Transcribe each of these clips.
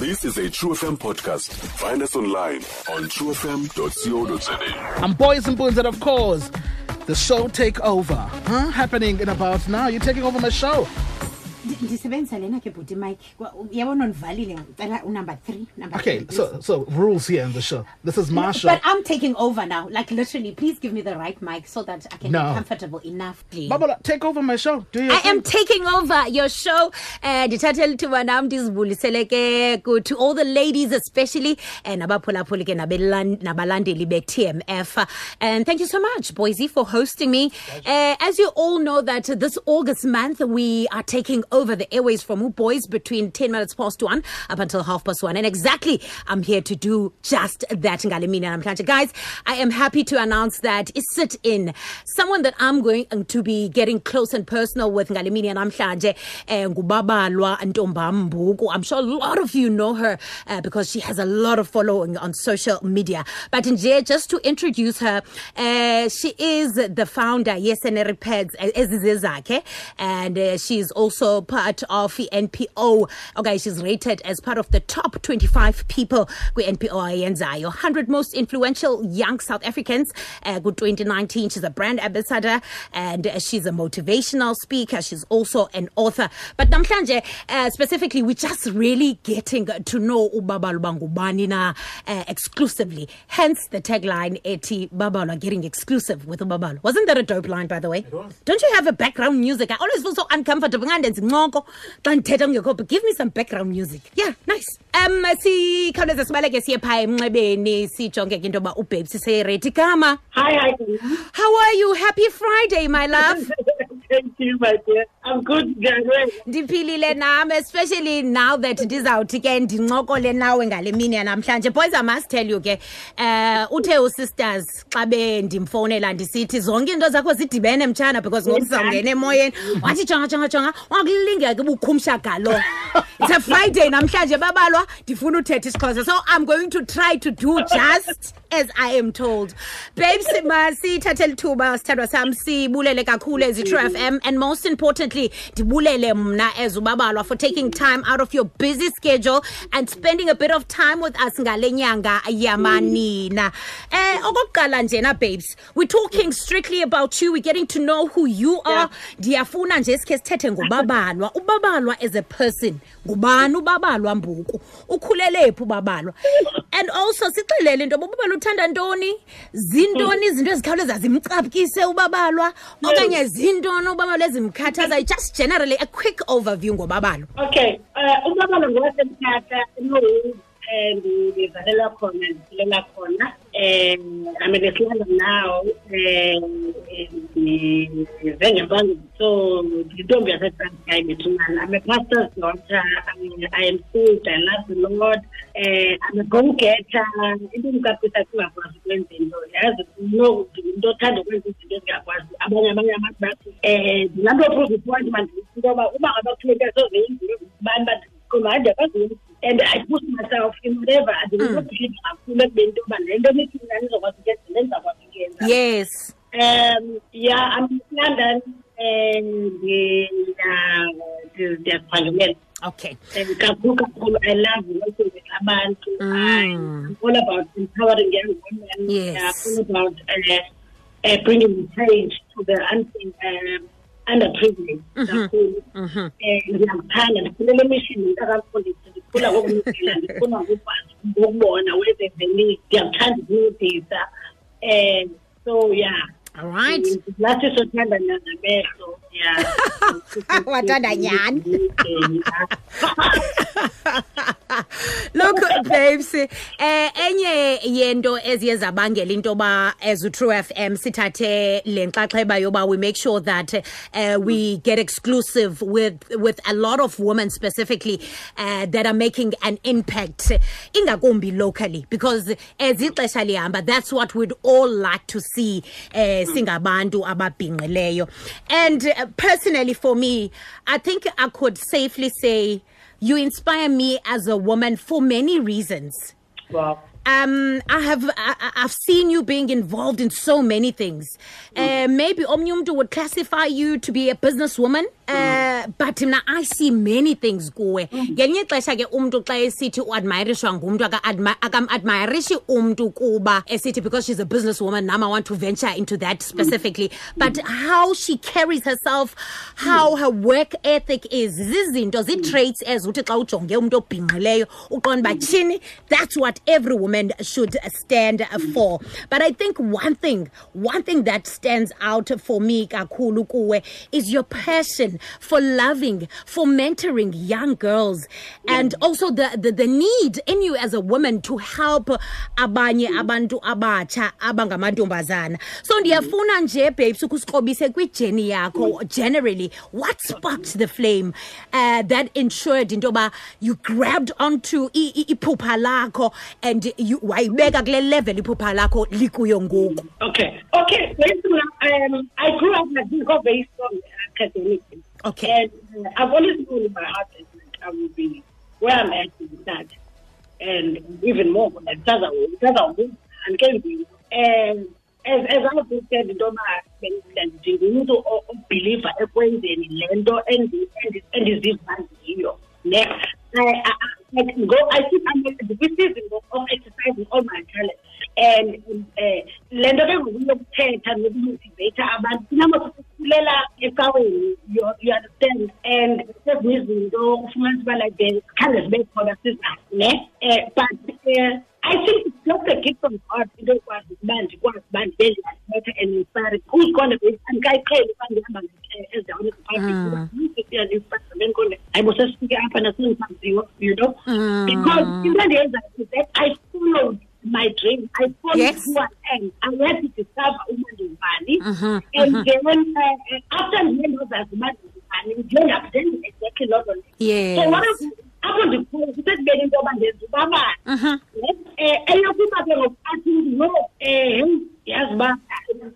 This is a True FM podcast. Find us online on truefm.co.za. I'm Boys and Boons, and of course, the show takeover, huh? Happening in about now. You're taking over my show. Ndi- ndisebenzisa lena ke bhuti mike undivalile ngicela unumber three number Okay, three, so so rules here in the show. This is my show. but i'm taking over now like literally please give me the right mic so that i can No. be comfortable enough please. Babala, take over my show. Do you? I am taking over your show. Uh, ndithathe lithuba nam ndizibulisele ke to all the ladies especially and abaphulaphuli ke nabalandeli be-TMF. And thank you so much, Boise, for hosting me. Uh, as you all know that this August month, we are taking over the airways from U Boys between 10 minutes past one up until half past one. And exactly, I'm here to do just that. Ngalimini namhlanje. Guys, I am happy to announce that is sit in someone that I'm going to be getting close and personal with Ngalimini namhlanje eh, ngubabalwa Ntombam Mbuku. I'm sure a lot of you know her uh, because she has a lot of following on social media. But nje, just to introduce her, uh, she is the founder, yes, and ezizezakhe, and uh, she's also part of the NPO. Okay, she's rated as part of the top 25 people kwi-NPO ayenzayo 100 most influential young South Africans uh, ku-2019. She's a brand ambassador and she's a motivational speaker. She's also an author. But namhlanje, uh, specifically, we're just really getting to know uBaba Lubangubani na uh, exclusively. Hence the tagline, Eti Babalo getting exclusive with uBabalo. Wasn't that a dope line, by the way? Don't you have a background music? I always feel so uncomfortable. Incoko xa ndithetha kungekho, but give me some background music. Yeah, nice. Um, sikhawuleze sibaleke siye phaa emnxebeni sijonge ke into yoba ubabes seyiredi gama Hi, hi. how are you happy friday my love Thank you, my dear. I'm good, January. ndiphilile nam especially now that ndizawuthi ke ndincokole nawe ngale mini yanamhlanje. Boys i must tell you ke uh uthe usisters xa bendimfowunela ndisithi zonke into zakho zidibene mtshana because ngoku sizawungena emoyeni. Wathi jonga jonga jonga wakulinga ke bukhumsha galo. It's a friday namhlanje babalwa ndifuna uthetha isixhosa. So i'm going to try to do just as i am told. Babes masithathe lithuba sithandwa sam sibulele kakhulu ezi true fm and most importantly ndibulele mna as ubabalwa for taking time out of your busy schedule and spending a bit of time with us ngale nyanga yamanina. Eh okokuqala njena babes we're talking strictly about you. We're getting to know who you are. Ndiyafuna nje sikhe sithethe ngobabalwa. Ubabalwa as a person ngubani ubabalwa mbuku? Ukhulele phi ubabalwa? And also sixelele into yoba ubabalwa uthanda ntoni? Zintoni izinto ezikhawuleza zimcaphukise ubabalwa? Okanye zintoni ubabalwa ezimkhathazayo just generally a quick overview ngobabalwa Okay, uh, ubaba ngowasemthatha eNorway and ngizalela khona ndikhulela khona um I'm in East London now um ndize ngempango so yintombi yaseTranskei bethunana I'm a pastor's daughter I, I am saved I love the Lord uh, I'm a go-getter into endicapisa kungakwazi ukwenza into yazi no ndingumntu othanda ukwenza izinto ezingakwazi. Abanye abanye abantu bathi um ndilaa nto prove point mandithi into yoba uba ngaba kufuneka sozenziwe ngubani but kodwa andiyakwazi and I push myself in whatever andinokuphinde kakhulu ekubeni into yoba le nto nithi mna nizokwazi ukenza le ndizakwazi ukuyenza yes. Um yeah i'm in london and ndiyaziphangelela okay. And kakhulu i love working with abantu. I'm all about empowering young women. Yes. i'm all about uh, uh, bringing change to the un- um, underprivileged kakhulu. Um ndiyakuthanda ndifunele emishini mntakamfundisi ndifuna ngokunikela ndifuna ngokwazi ngokubona where there's a need. Ndiyakuthanda ukuncedisa um so yeah. All right. Lathi sothanda nangamehlo yeah Wathanda nyani. Yeah. look babes eh enye yento eziye zabangela into ba as u-true fm sithathe le nxaxheba yoba we make sure that uh, we get exclusive with with a lot of women specifically uh, that are making an impact ingakumbi locally because as ixesha lihamba that's what we'd all like to see uh, singabantu ababhinqileyo and uh, personally for me i think i could safely say you inspire me as a woman for many reasons. Wow. Um, I have I, I've seen you being involved in so many things. Uh, maybe umuntu would classify you to be a businesswoman Uh, but mna i see many things kuwe. Mm. Ngelinye ixesha ke umntu xa esithi uadmirishwa ngumntu akam-admirishi umntu kuba esithi because she's a businesswoman nam i want to venture into that mm. specifically. But how she carries herself how mm. her work ethic is zizinto zii-traits ezuthi xa ujonge umntu obhinqileyo uqonda uba tyhini that's what every woman should stand for. But i think one thing one thing that stands out for me kakhulu kuwe is your passion for loving for mentoring young girls. And also the, the the need in you as a woman to help abanye abantu abatsha abangamantombazana. So ndiyafuna nje babes ukusikrobise kwijeni yakho generally. What sparked the flame uh, that ensured into yoba you grabbed onto iphupha lakho and you wayibeka kule level iphupha lakho likuyo ngoku? Okay. Okay. Um, I grew up like this, got very strong. Okay. And uh, I've always known in my heart that I will be where I'm at with that. And even more, that does a does a move and be. And as as I was said, noma ndingumuntu o- obeliever ekwenzeni nto endi- endi- endiziva ndiyo ne I, I, I, go, I I'm at the season of, exercising all my talents. And le nto ke ngoku yokuthetha nokumotiveyitha abantu kunama sikulela ecaweni you you understand and sezinye izinto ufumanisa uba like khange zibe khona sizazi ne um but um I think just a gift from God into yokwazi ukuba ndikwazi uba ndibe ndiyathetha and inspiring who's gonna be andikayiqheli uba ndihamba ezindaweni zepublic hayibo sesifike apha nasendisaziyo you know because into endiyenzayo is that I followed my dream. I followed Yes. who I am. I had to discover uma ndingubani. And then uh, after ndiye ndozazi uba ndingubani ndiye ndazenza exactly loo nto leyo. So what Ndikhulu kusekubeni into yoba ndenza ubabani um eyokuba ke ngoku athi no um heyi yazi uba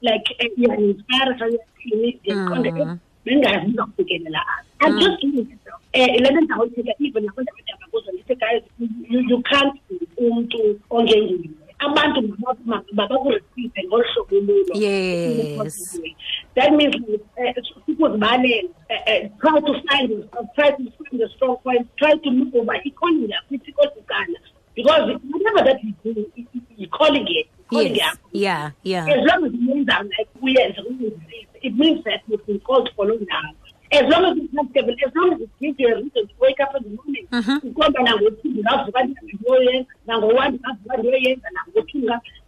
like eh, uyathini ndiqonde ke bengazi ndizawufikelela apha. I'm just um le nto ndizawuyithetha even abadala kuzo ndithi guys you, you can't umntu ongengiwe abantu mabakuresive ngolu hlobo olulo. Yes. that means uh, sikuzibalele uh, uh, try to find uh, try to find the strong point try to look over. Economy yakho isikosukana because whatever that you do i- i- you're calling it calling yes. yakho yeah yeah. As long as uyenza like uyenza uyenzile it means that you've been called for long now. As long as it's comfortable as long as it gives you a reason to wake up in the morning ukhomba nango-two ndingavuka ndiyoyenza nango-one ndingavuka ndiyoyenza nango-two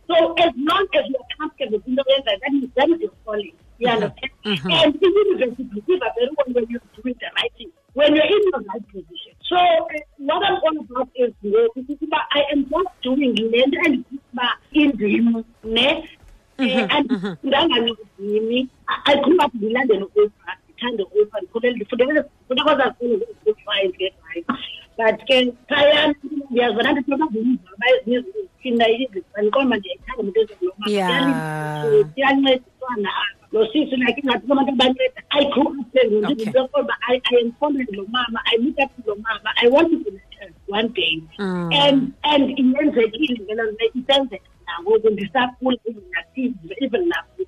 so as long as you're comfortable into oyenzayo that means that is your calling. You understand and i-university receive very well when you're doing the right thing when you're in your right position. So uh, what i'm all about is ngoku ukuba i am just doing nto endithi uba indim ne? Eh, and ndangancedini i grew up ndilandele u-opera ndithande u-opera ndikhulele ndifundele ndifunda kwazazikolo ngezifive ngedrayive but ke phayana ndiyazibona ndithi noba ndiyizaba ezinye izinto ziphinda andiqonda uba ndiyayithanda into eziloma Yeah. kuyancediswana apha lo sisi like abantu abanceda i grew up Okay. ndindinto yokuba i I am following lo mama. I look up to lo mama. I want to be like one day. Mm. and and iyenzekile ngelo nto isenzeka nangoku ndisakhula even nakids even naku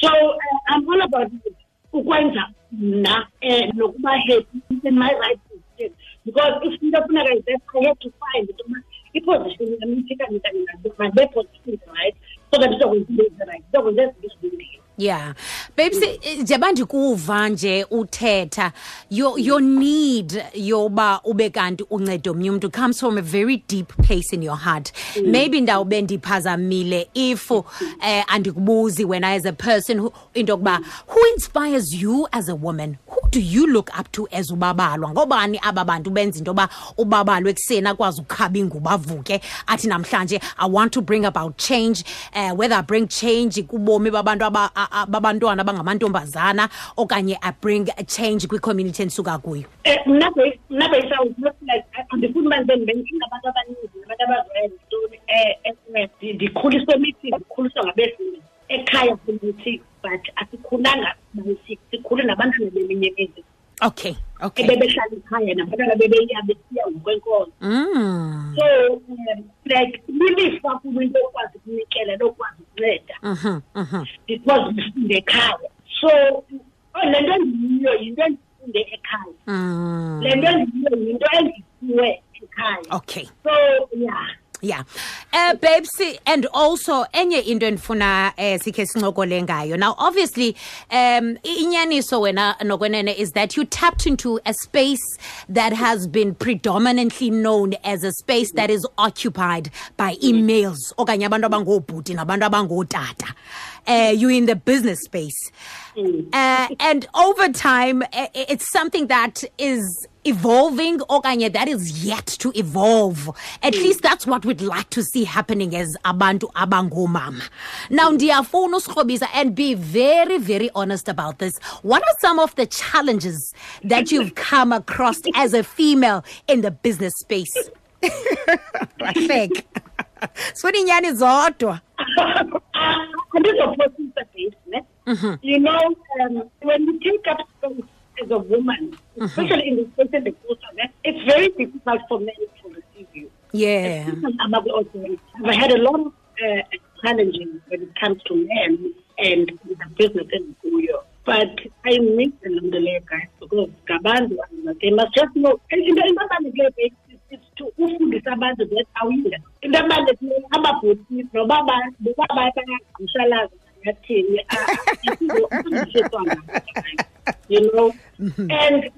so uh, i'm all about it. ukwenza mna um nokuba happy in my right position because if into efuneka izenza i have to find into yoba iposition yam ithikanye kanye mandibe position right? So that ndizokwenza into ezirayithi ndizokwenza ezinto ezilungileyo yeah. Babes eh, njengoba ndikuva nje uthetha your, your need yoba ube kanti unceda omnye umntu. Comes from a very deep place in your heart. Maybe ndawube ndiphazamile if eh, andikubuzi wena as a person who- into yokuba who inspires you as a woman? Who do you look up to as ubabalwa? Ngobani aba bantu benza into yoba ubabalwa ekuseni akwazi ukukhaba ingubo avuke. Athi namhlanje i want to bring about change. Uh, whether i bring change kubomi babantu babantwana abangamantombazana okanye i bring change kwicommunity endisuka kuyo. Um mna andifuni uba ndibe ndinabantu abaninzi nabantu ntoni um ndikhuliswe emithini ndikhuliswa ngabefini ekhaya simethi but asikhulanga bayisik sikhule nabantwana beminye imizi okay okay. Ebebehlala ekhaya nabantwana bebeya besiya ngokwenkonzo mm. so um like lilifa kulo into okwazi ukunikela lokwazi ukunceda. Mhm, mhm. because ndifunde ekhaya. So oh, le nto endiyiyo yinto endifunde ekhaya. Mm. le nto endiyiyo yinto endisiwe ekhaya. Okay. So yeah yeah. Uh babes and also enye into endifuna eh sikhe sincokole ngayo. Now obviously um inyaniso wena nokwenene is that you tapped into a space that has been predominantly known as a space that is occupied by emails okanye abantu abangoobhuti nabantu abangootata uh, you in the business space. Uh, and over time it's something that is evolving. Okanye that is yet to evolve. At least that's what we'd like to see happening as abantu abangomama. Now ndiyafuna usikrobisa and be very very honest about this. What are some of the challenges that you've come across as a female in the business space? Fake sifuna inyani zodwa andizophosisa base ne you know um, when you take up space as a woman especially in the space in the culture it's very difficult for men to receive you yeah I have also. I've had a lot of uh, challenges when it comes to men and the business in Kuyo. But I miss the guys because Gabandu, they must just know. And in the London it's it's to ufundisa abantu that awile into ebalulekileyo ababhotisi noba noba afundisiswa you know? And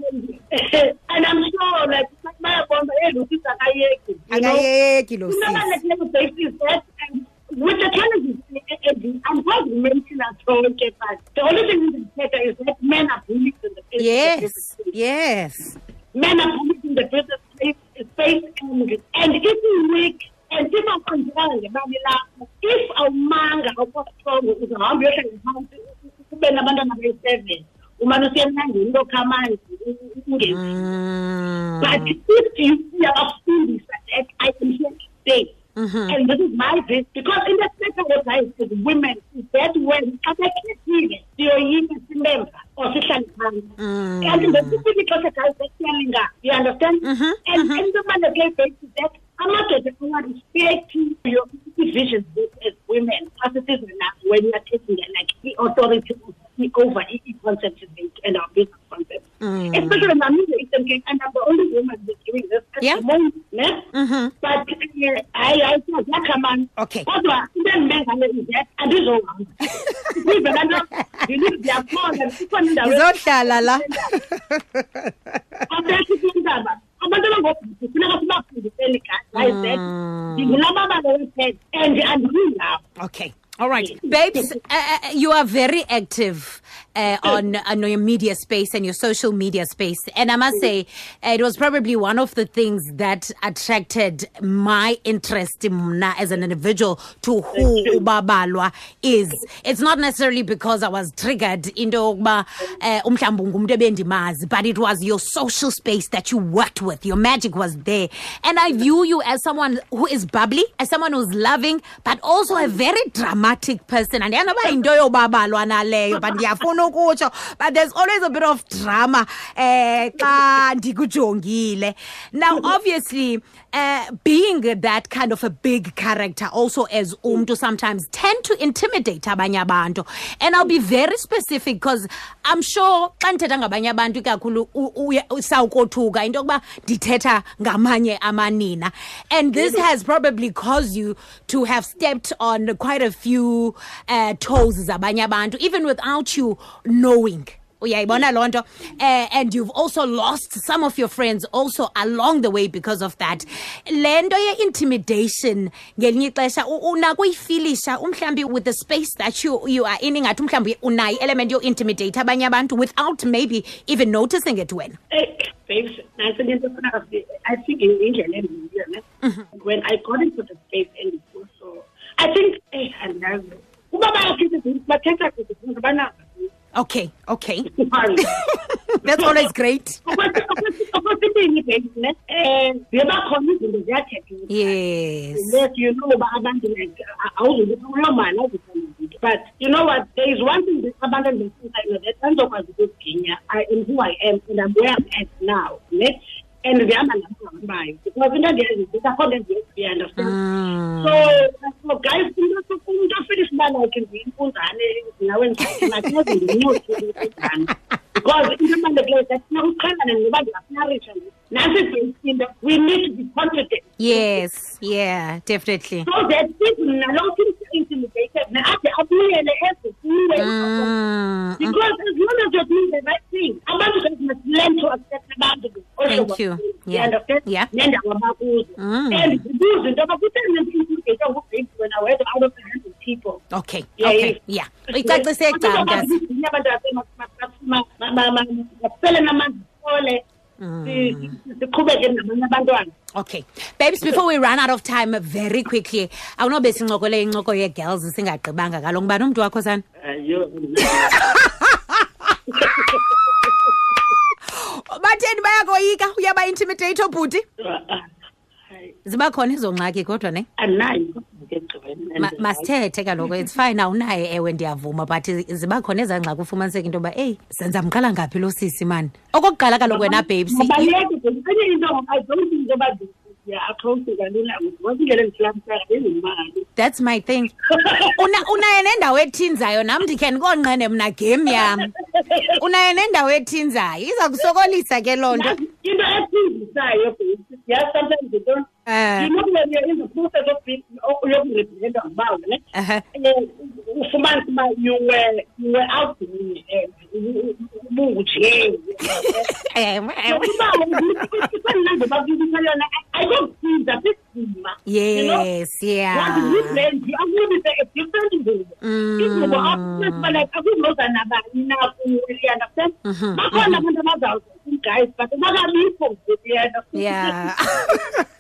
and i'm sure like bayabona Lucy akayeki akayeki lo Into sis ebalulekileyo babe is that um, with the challenges andikwazi umenshina zonke but the only thing ndizithetha is that men are bullied in the business yes yes. Men are bullied in the business space, space and, and if you weak and if awuqondelanga ngemali lakho if awumanga awukwastrongo uzahamba uyohlala phantsi ube nabantwana beyi-seven umane usiya emnangeni lokha amanzi ungezi Mm. but if you uyabafundisa that I am here to stay. Mm-hmm. And this is my bit because in the second guys as women. Is that when abakhethile siyoyika simemba or sihlale phansi and ngesifithi xa seguys sesiyalinga you understand? Mm-hmm. And mm-hmm. and the baluleke is that amadoda awarespect your visions as women. As it is now when you are taking like the authority over i-concept and our business concept. Especially nami Eastern Cape and I'm the only woman who's doing this at Yeah. the moment ne but uh, hayi hayi siyakhamani Okay. kodwa into endimengale is that andizohamba. Ive laa nto ndilive ndiyakhona ikhona indawo izohlala la. Intaba abantu abangobhuti funeka sibafundiseni guys that ndingulamabala and andiyilapho Okay. All right. Babes, uh, you are very active uh, on, on your media space and your social media space. And I must say, uh, it was probably one of the things that attracted my interest in as an individual to who Ubabalwa is. It's not necessarily because I was triggered into yokuba, uh, but it was your social space that you worked with. Your magic was there. And I view you as someone who is bubbly, as someone who's loving, but also a very dramatic person. And noba yinto yobabalwa naleyo, but ndiyafuna ukutsho, but there's always a bit of drama eh xa ndikujongile. Now obviously uh, being that kind of a big character also as umntu sometimes tend to intimidate abanye abantu. And I'll be very specific because I'm sure xa ndithetha ngabanye abantu ikakhulu sawukothuka into yokuba ndithetha ngamanye amanina. And this has probably caused you to have stepped on quite a few uh, toes zabanye abantu even without you knowing. uyayibona loo nto? Uh, and you've also lost some of your friends also along the way because of that. Le nto ye-intimidation ngelinye ixesha u- unako uyifilisha umhlawumbi with the space that you, you are in ingathi umhlawumbi unayo i-element yo-intimidate abanye abantu without maybe even noticing it wena. Hey, I think into I in indlela when I got into the space and it was so I think eh andazi uba bayakhithi bathetha kuthi ngabana okay okay. That's always great. Okwesibini babes ne ziyabakhona izinto ziyathethwa yes Yes, you know abantu like awuzukuthi kuloo mali awuzuthanda izinto but you know what? There is one thing that abantu endisinsayo that andizokwazi ukuziginya i am who i am and i'm where i'm at now ne and ndihamba lapho hambayo because into endiyazi ukuthi akho nto endiyenza you understand? Ah. So uh, so guys into umntu ofilish uba ndiyimpunzane nawe ndinakuyazi ndimnyothi because into ebalulekileyo sathina kuqhelane ngoba into we need to be confident. Yes yeah definitely. So that if mna lo intimidated na ade abuyele ezikuwe Mm, because as long as you're doing the right thing abantu guys must learn to accept abantu Thank you. You Yeah. understand? Yeah. nendawo abakuzo. Mm. and zibuze into yoba kutheni intimidate ngubheki wena wedwa out of hundred people. Okay Yeah, okay yeah. uyicacise gca mntazi Abanye abantu basele namanzi sole siqhubeke nabanye abantwana. Okay. Babes, before we run out of time very quickly, awunobe sincokole incoko ye-girls singagqibanga kaloku. Ngubani umntu wakho sana batheni bayakoyika? Uyaba-intimidate obhuti ziba khona izo ngxaki kodwa ne? Anayo Ma- masithethe kaloku. It's fine awunaye ewe ndiyavuma but ziba khona ezaa ngxaki ufumaniseka into yoba eyi senza mqala ngaphi lo sisi mani okokuqala kaloku wena babes mabaleke enye into i don't think into yoba ndiya-approache kalula wasingele ndihlamsaka bengimali that's my thing. Una- unaye nendawo ethinzayo nam ndikhe ndikonqene mna game yam. Unaye nendawo ethinzayo iza kusokolisa ke loo nto. Into ethinzisayo yes sometimes Eh. you know when you're in the process of being yokurepresenta ngubawo ne Eh, ufumanise uba you were you were out doing ubungujeyi Ewe, ewe. isanilande babikisa yona ayikokusiza sisigima yes yeah. A different ngubo ingubo akuba like nabani na understand? Bakhona abantu abazawuza but bakabikho ngoku yeah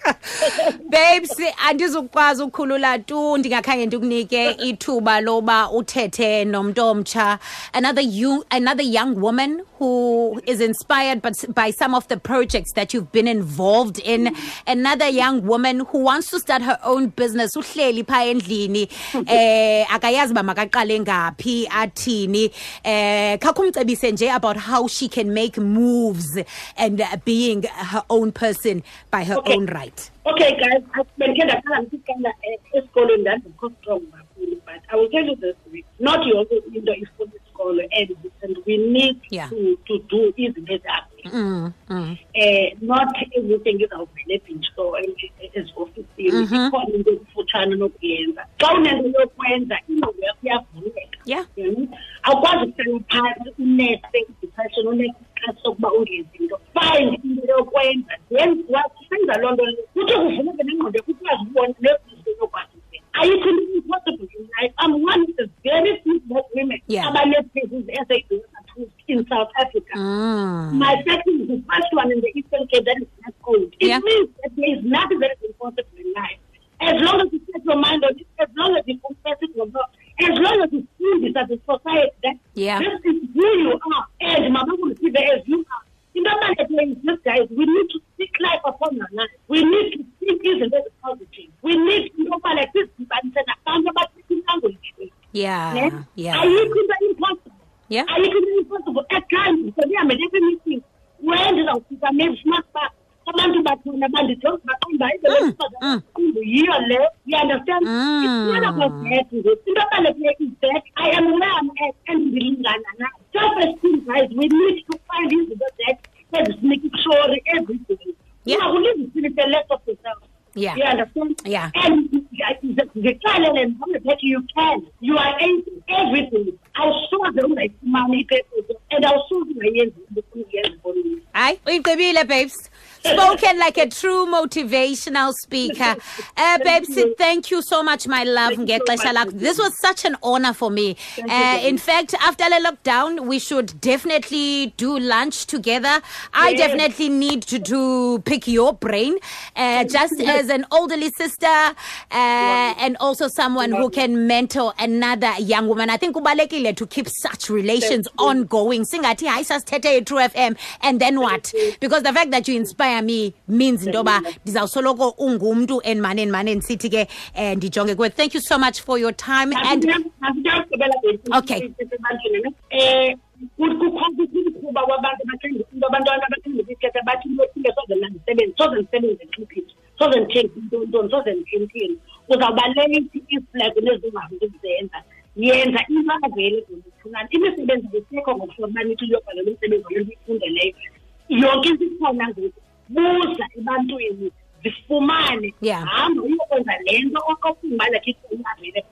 babes andizukwazi ukukhulula tu. Ndingakhange ndikunike ithuba loba uthethe nomntu omtsha another you another young woman who is inspired but by some of the projects that you've been involved in. Another young woman who wants to start her own business uhleli phaa endlini. Eh akayazi uba makaqale ngaphi athini. Eh khakumcebise nje about how she can make moves and uh, being her own person by her Okay. own right Okay, guys, bendikhe ndaqala ndisiqala esikolweni ndandikho strong kakhulu but I will tell you this week, not yonke into ifuna isikolo and and we need Yeah. to to do izinto mm. eh not everything izawuvele ebhintsho eziofisini ikhona into ekufutshane nokuyenza xa unento yokwenza ingqondo iyavuleka yeah. Awukwazi ukuhlala phantsi unese i-depression unese isikhathi sokuba ungenzi into find into yokwenza then wasenza loo nto kuthi kuvuleke nengqondo yakho ukwazi ukubona nezinto yokwazi ukwenza ayikho into impossible i'm one of the very few black women Yeah. abaneplaces in south africa mm. my second is the first one in the Eastern Cape that is not cold. It Yeah. means that there is nothing that is impossible in life. As long as you set your mind on it, as long as you confess it with God, as long as you feel this as a society that Yeah. this is who you are, and Mama will see that as you are. In the matter is this guys, we need to speak life upon our life. We need to speak even very positive. We need to know like this and say abantu abathi language. yeah yeah Ayikho into impossible. yeah ayikho into impossible at times sendihambe ndiye meeting where ndizawufika maybe smart uba abantu bakhona bandijonge baqonda indlelaqumbu yiyo le you understand Mm. it's not about that ngoku into ebalulekileyo is that i am where am at and ndilingana nayo self esteem guys we need to find izinto that ezisinike ikushory every day Yeah. ungakulizisilise less of yourself Yeah. you understand Yeah. and ngixelele nome that you can you are able everything awusoze ungayifumani ipepezo and awusoze ungayenzi into ofuna uyenza ebomini hayi uyigqibile babes spoken like a true motivational speaker. Uh, thank you. so much my love. So much, this was such an honor for me. Uh, in fact after the lockdown we should definitely do lunch together. I Yes. definitely need to do pick your brain uh, just as an elderly sister uh, and also someone who can mentor another young woman. I think kubalekile to keep such relations ongoing. Singathi hayi sasithethe i-true fm and then what? because the fact that you inspire me means into yoba ndizawusoloko ungumntu ndimane ndisithi ke um ndijonge kuwe thank you so much for your time and Okay. ebantwini ne? Wabantu bathenge into abantwana bathi into soze nandisebenzi soze ndisebenze soze intontoni soze uzawuba leyithi iflag nezingahamba uzenza yenza into to imisebenzi isekho ngokuhlobo uba nithi uyobhalela umsebenzi wale nto uyifundeleyo. Yonke into ikhona ngoku buza ebantwini zifumane hamba uyokwenza le nto okofuna uba lakhe ikhonavele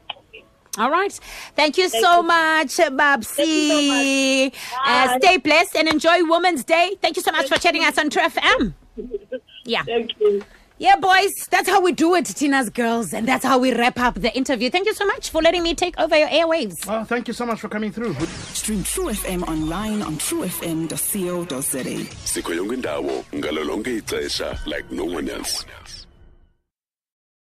All right. Thank you so much, Babsi. So. Uh, stay blessed and enjoy Women's Day. Thank you so much for chatting us on True FM. Yeah. thank you Yeah, boys, that's how we do it, Tina's girls, and that's how we wrap up the interview. Thank you so much for letting me take over your airwaves. Oh, thank you so much for coming through. Stream True FM online on truefm.co.za. sikho yonke indawo ngalo lonke ixesha like no one else